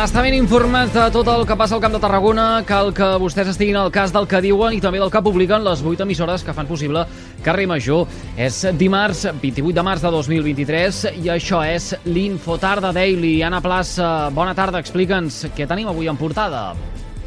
Per estar ben informats de tot el que passa al Camp de Tarragona, cal que vostès estiguin al cas del que diuen i també del que publiquen les 8 emissores que fan possible Carrer Major. És dimarts 28 de març de 2023 i això és l'Infotarda Daily. Anna Plaça, bona tarda, explica'ns què tenim avui en portada.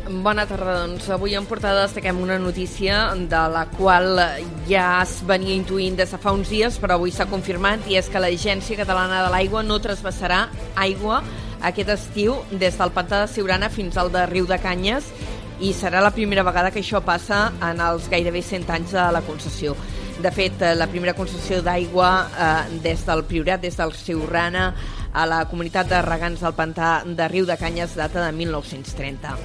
Bona tarda, doncs avui en portada destaquem una notícia de la qual ja es venia intuint des de fa uns dies, però avui s'ha confirmat, i és que l'Agència Catalana de l'Aigua no trasbassarà aigua aquest estiu des del pantà de Siurana fins al de Riu de Canyes i serà la primera vegada que això passa en els gairebé 100 anys de la concessió. De fet, eh, la primera concessió d'aigua eh, des del Priorat, des del Siurana, a la comunitat de regants del pantà de Riu de Canyes data de 1930.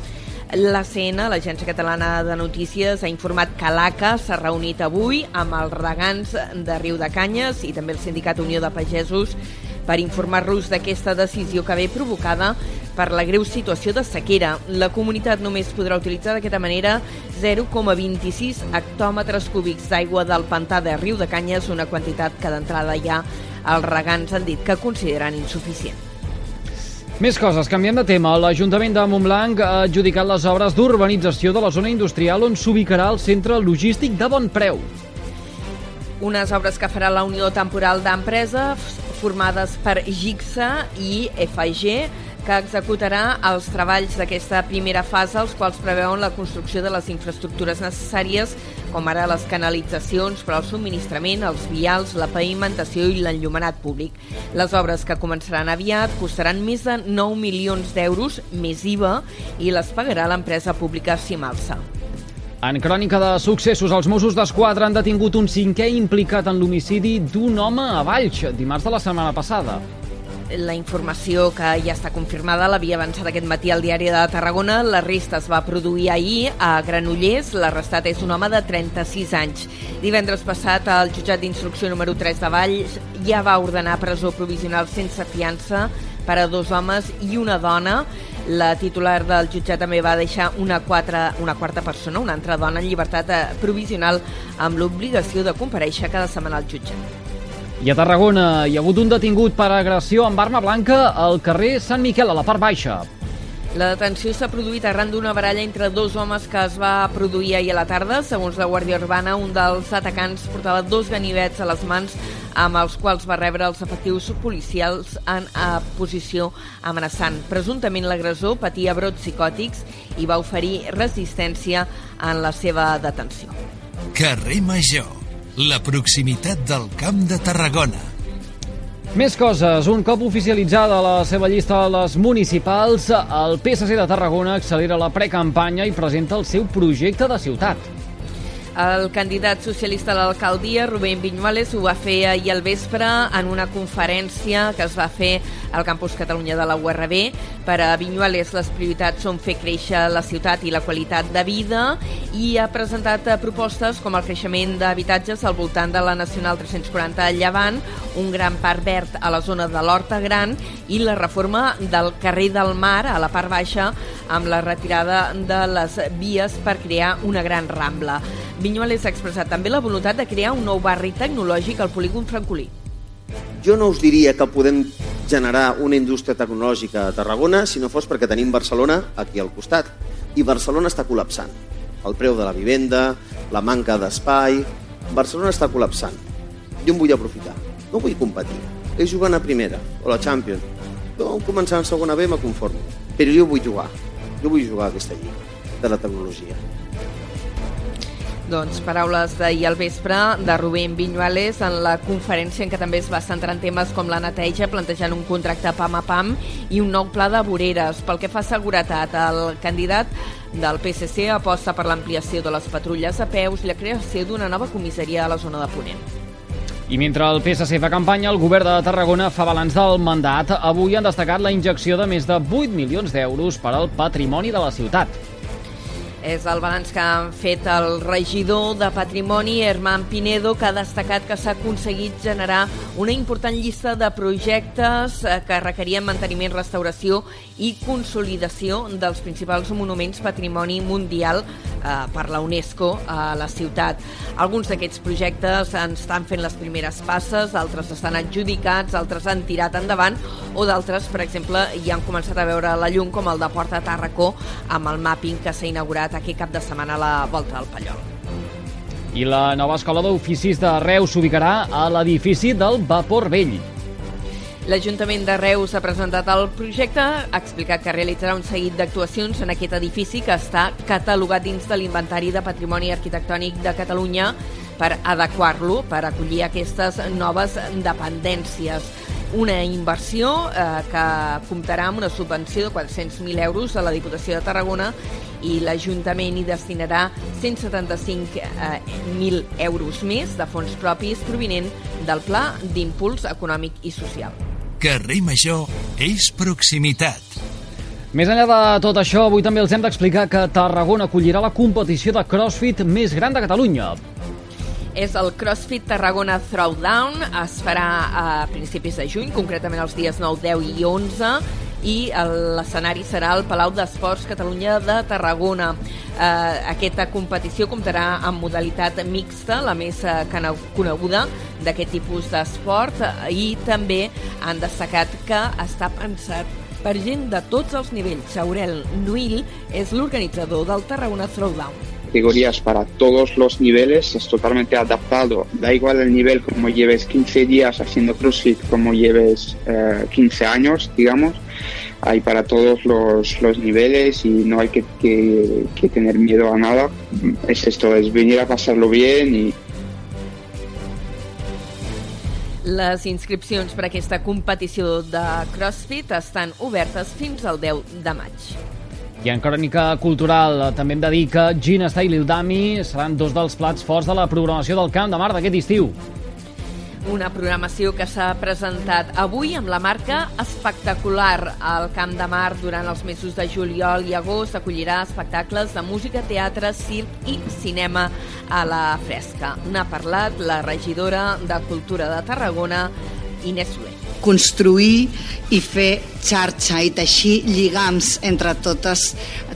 L'ACN, l'Agència Catalana de Notícies, ha informat que l'ACA s'ha reunit avui amb els regants de Riu de Canyes i també el Sindicat Unió de Pagesos per informar-los d'aquesta decisió que ve provocada per la greu situació de sequera. La comunitat només podrà utilitzar d'aquesta manera 0,26 hectòmetres cúbics d'aigua del pantà de Riu de Canyes, una quantitat que d'entrada ja els regants han dit que consideren insuficient. Més coses, canviem de tema. L'Ajuntament de Montblanc ha adjudicat les obres d'urbanització de la zona industrial on s'ubicarà el centre logístic de bon preu. Unes obres que farà la Unió Temporal d'Empreses formades per GICSA i FIG, que executarà els treballs d'aquesta primera fase, els quals preveuen la construcció de les infraestructures necessàries, com ara les canalitzacions per al subministrament, els vials, la pavimentació i l'enllumenat públic. Les obres que començaran aviat costaran més de 9 milions d'euros, més IVA, i les pagarà l'empresa pública Simalsa. En crònica de successos, els Mossos d'Esquadra han detingut un cinquè implicat en l'homicidi d'un home a Valls, dimarts de la setmana passada. La informació que ja està confirmada l'havia avançat aquest matí al diari de Tarragona. L'arrest es va produir ahir a Granollers. L'arrestat és un home de 36 anys. Divendres passat, el jutjat d'instrucció número 3 de Valls ja va ordenar presó provisional sense fiança per a dos homes i una dona. La titular del jutjat també va deixar una, quatre, una quarta persona, una altra dona, en llibertat eh, provisional amb l'obligació de compareixer cada setmana al jutjat. I a Tarragona hi ha hagut un detingut per agressió amb arma blanca al carrer Sant Miquel, a la part baixa. La detenció s'ha produït arran d'una baralla entre dos homes que es va produir ahir a la tarda. Segons la Guàrdia Urbana, un dels atacants portava dos ganivets a les mans amb els quals va rebre els efectius policials en a posició amenaçant. Presumptament l'agressor patia brots psicòtics i va oferir resistència en la seva detenció. Carrer Major, la proximitat del Camp de Tarragona. Més coses. Un cop oficialitzada la seva llista a les municipals, el PSC de Tarragona accelera la precampanya i presenta el seu projecte de ciutat. El candidat socialista a l'alcaldia, Rubén Viñuales, ho va fer ahir al vespre en una conferència que es va fer al Campus Catalunya de la URB. Per a Viñuales les prioritats són fer créixer la ciutat i la qualitat de vida i ha presentat propostes com el creixement d'habitatges al voltant de la Nacional 340 a Llevant, un gran parc verd a la zona de l'Horta Gran i la reforma del carrer del Mar a la part baixa amb la retirada de les vies per crear una gran rambla. Vinyuales ha expressat també la voluntat de crear un nou barri tecnològic al polígon francolí. Jo no us diria que podem generar una indústria tecnològica a Tarragona si no fos perquè tenim Barcelona aquí al costat. I Barcelona està col·lapsant. El preu de la vivenda, la manca d'espai... Barcelona està col·lapsant. Jo em vull aprofitar. No vull competir. És jugant a primera o la Champions. Jo, començant en segona B, me conformo. Però jo vull jugar. Jo vull jugar a aquesta lliga de la tecnologia. Doncs paraules d'ahir al vespre de Rubén Viñuales en la conferència en què també es va centrar en temes com la neteja, plantejant un contracte pam a pam i un nou pla de voreres. Pel que fa a seguretat, el candidat del PSC aposta per l'ampliació de les patrulles a peus i la creació d'una nova comissaria a la zona de Ponent. I mentre el PSC fa campanya, el govern de Tarragona fa balanç del mandat. Avui han destacat la injecció de més de 8 milions d'euros per al patrimoni de la ciutat. És el balanç que han fet el regidor de Patrimoni, Herman Pinedo, que ha destacat que s'ha aconseguit generar una important llista de projectes eh, que requerien manteniment, restauració i consolidació dels principals monuments patrimoni mundial eh, per la UNESCO a la ciutat. Alguns d'aquests projectes estan fent les primeres passes, altres estan adjudicats, altres han tirat endavant o d'altres, per exemple, ja han començat a veure la llum com el de Porta Tàrraco amb el mapping que s'ha inaugurat aquest cap de setmana a la Volta del Pallol. I la nova escola d'oficis de Reus s'ubicarà a l'edifici del Vapor Vell. L'Ajuntament de Reus ha presentat el projecte, ha explicat que realitzarà un seguit d'actuacions en aquest edifici que està catalogat dins de l'Inventari de Patrimoni Arquitectònic de Catalunya per adequar-lo, per acollir aquestes noves dependències. Una inversió eh, que comptarà amb una subvenció de 400.000 euros a la Diputació de Tarragona i l'Ajuntament hi destinarà 175.000 euros més de fons propis provinent del Pla d'Impuls Econòmic i Social. Carrer Major és proximitat. Més enllà de tot això, avui també els hem d'explicar que Tarragona acollirà la competició de CrossFit més gran de Catalunya. És el CrossFit Tarragona Throwdown, es farà a principis de juny, concretament els dies 9, 10 i 11, i l'escenari serà el Palau d'Esports Catalunya de Tarragona. Eh, aquesta competició comptarà amb modalitat mixta, la més eh, coneguda d'aquest tipus d'esport, eh, i també han destacat que està pensat per gent de tots els nivells. Aurel Nuil és l'organitzador del Tarragona Throwdown categorías para todos los niveles, es totalmente adaptado. Da igual el nivel como lleves 15 días haciendo CrossFit, como lleves eh, 15 años, digamos. Hay para todos los, los niveles y no hay que, que, que, tener miedo a nada. Es esto, es venir a pasarlo bien y... Les inscripcions per a aquesta competició de CrossFit estan obertes fins al 10 de maig. I en crònica cultural també hem de dir que Gina Style i Dami seran dos dels plats forts de la programació del Camp de Mar d'aquest estiu. Una programació que s'ha presentat avui amb la marca espectacular. al Camp de Mar durant els mesos de juliol i agost acollirà espectacles de música, teatre, circ i cinema a la fresca. N'ha parlat la regidora de Cultura de Tarragona, Inés Soler construir i fer xarxa i teixir lligams entre, totes,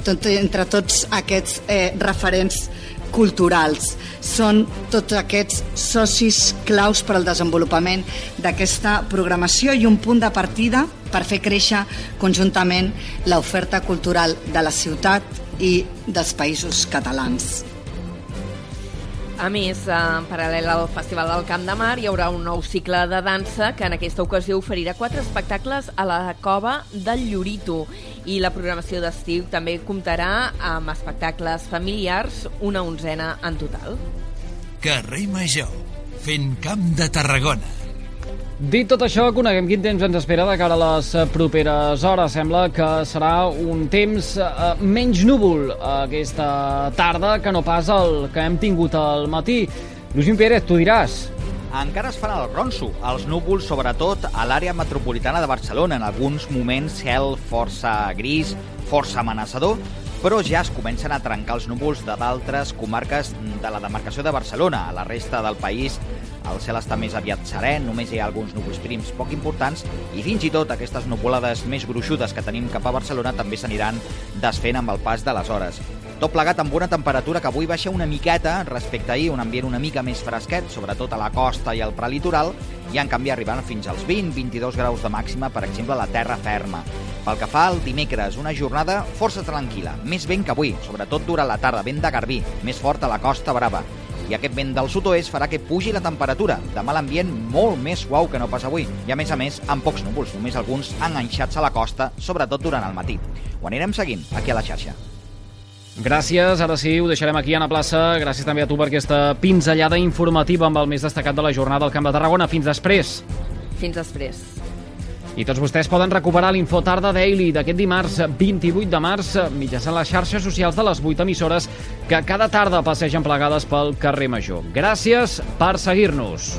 tot, entre tots aquests eh, referents culturals. Són tots aquests socis claus per al desenvolupament d'aquesta programació i un punt de partida per fer créixer conjuntament l'oferta cultural de la ciutat i dels països catalans. A més, en paral·lel al Festival del Camp de Mar, hi haurà un nou cicle de dansa que en aquesta ocasió oferirà quatre espectacles a la cova del Llorito. I la programació d'estiu també comptarà amb espectacles familiars, una onzena en total. Carrer Major, fent camp de Tarragona. Dit tot això, coneguem quin temps ens espera de cara a les properes hores. Sembla que serà un temps eh, menys núvol aquesta tarda que no pas el que hem tingut al matí. Lluís Pérez, tu diràs. Encara es fan el ronso, els núvols, sobretot a l'àrea metropolitana de Barcelona. En alguns moments, cel força gris, força amenaçador, però ja es comencen a trencar els núvols de d'altres comarques de la demarcació de Barcelona. A la resta del país el cel està més aviat serè, només hi ha alguns núvols prims poc importants i fins i tot aquestes nuvolades més gruixudes que tenim cap a Barcelona també s'aniran desfent amb el pas de les hores. Tot plegat amb una temperatura que avui baixa una miqueta respecte a ahir, un ambient una mica més fresquet, sobretot a la costa i al prelitoral, i en canvi arribant fins als 20-22 graus de màxima, per exemple, a la terra ferma. Pel que fa al dimecres, una jornada força tranquil·la, més vent que avui, sobretot durant la tarda, vent de garbí, més fort a la Costa Brava i aquest vent del sud-oest farà que pugi la temperatura. Demà l'ambient molt més suau que no pas avui i a més a més amb pocs núvols, només alguns enganxats a la costa, sobretot durant el matí. Ho anirem seguint aquí a la xarxa. Gràcies, ara sí, ho deixarem aquí a la plaça. Gràcies també a tu per aquesta pinzellada informativa amb el més destacat de la jornada al Camp de Tarragona. Fins després. Fins després. I tots vostès poden recuperar l'Infotarda Daily d'aquest dimarts 28 de març mitjançant les xarxes socials de les 8 emissores que cada tarda passegen plegades pel carrer Major. Gràcies per seguir-nos.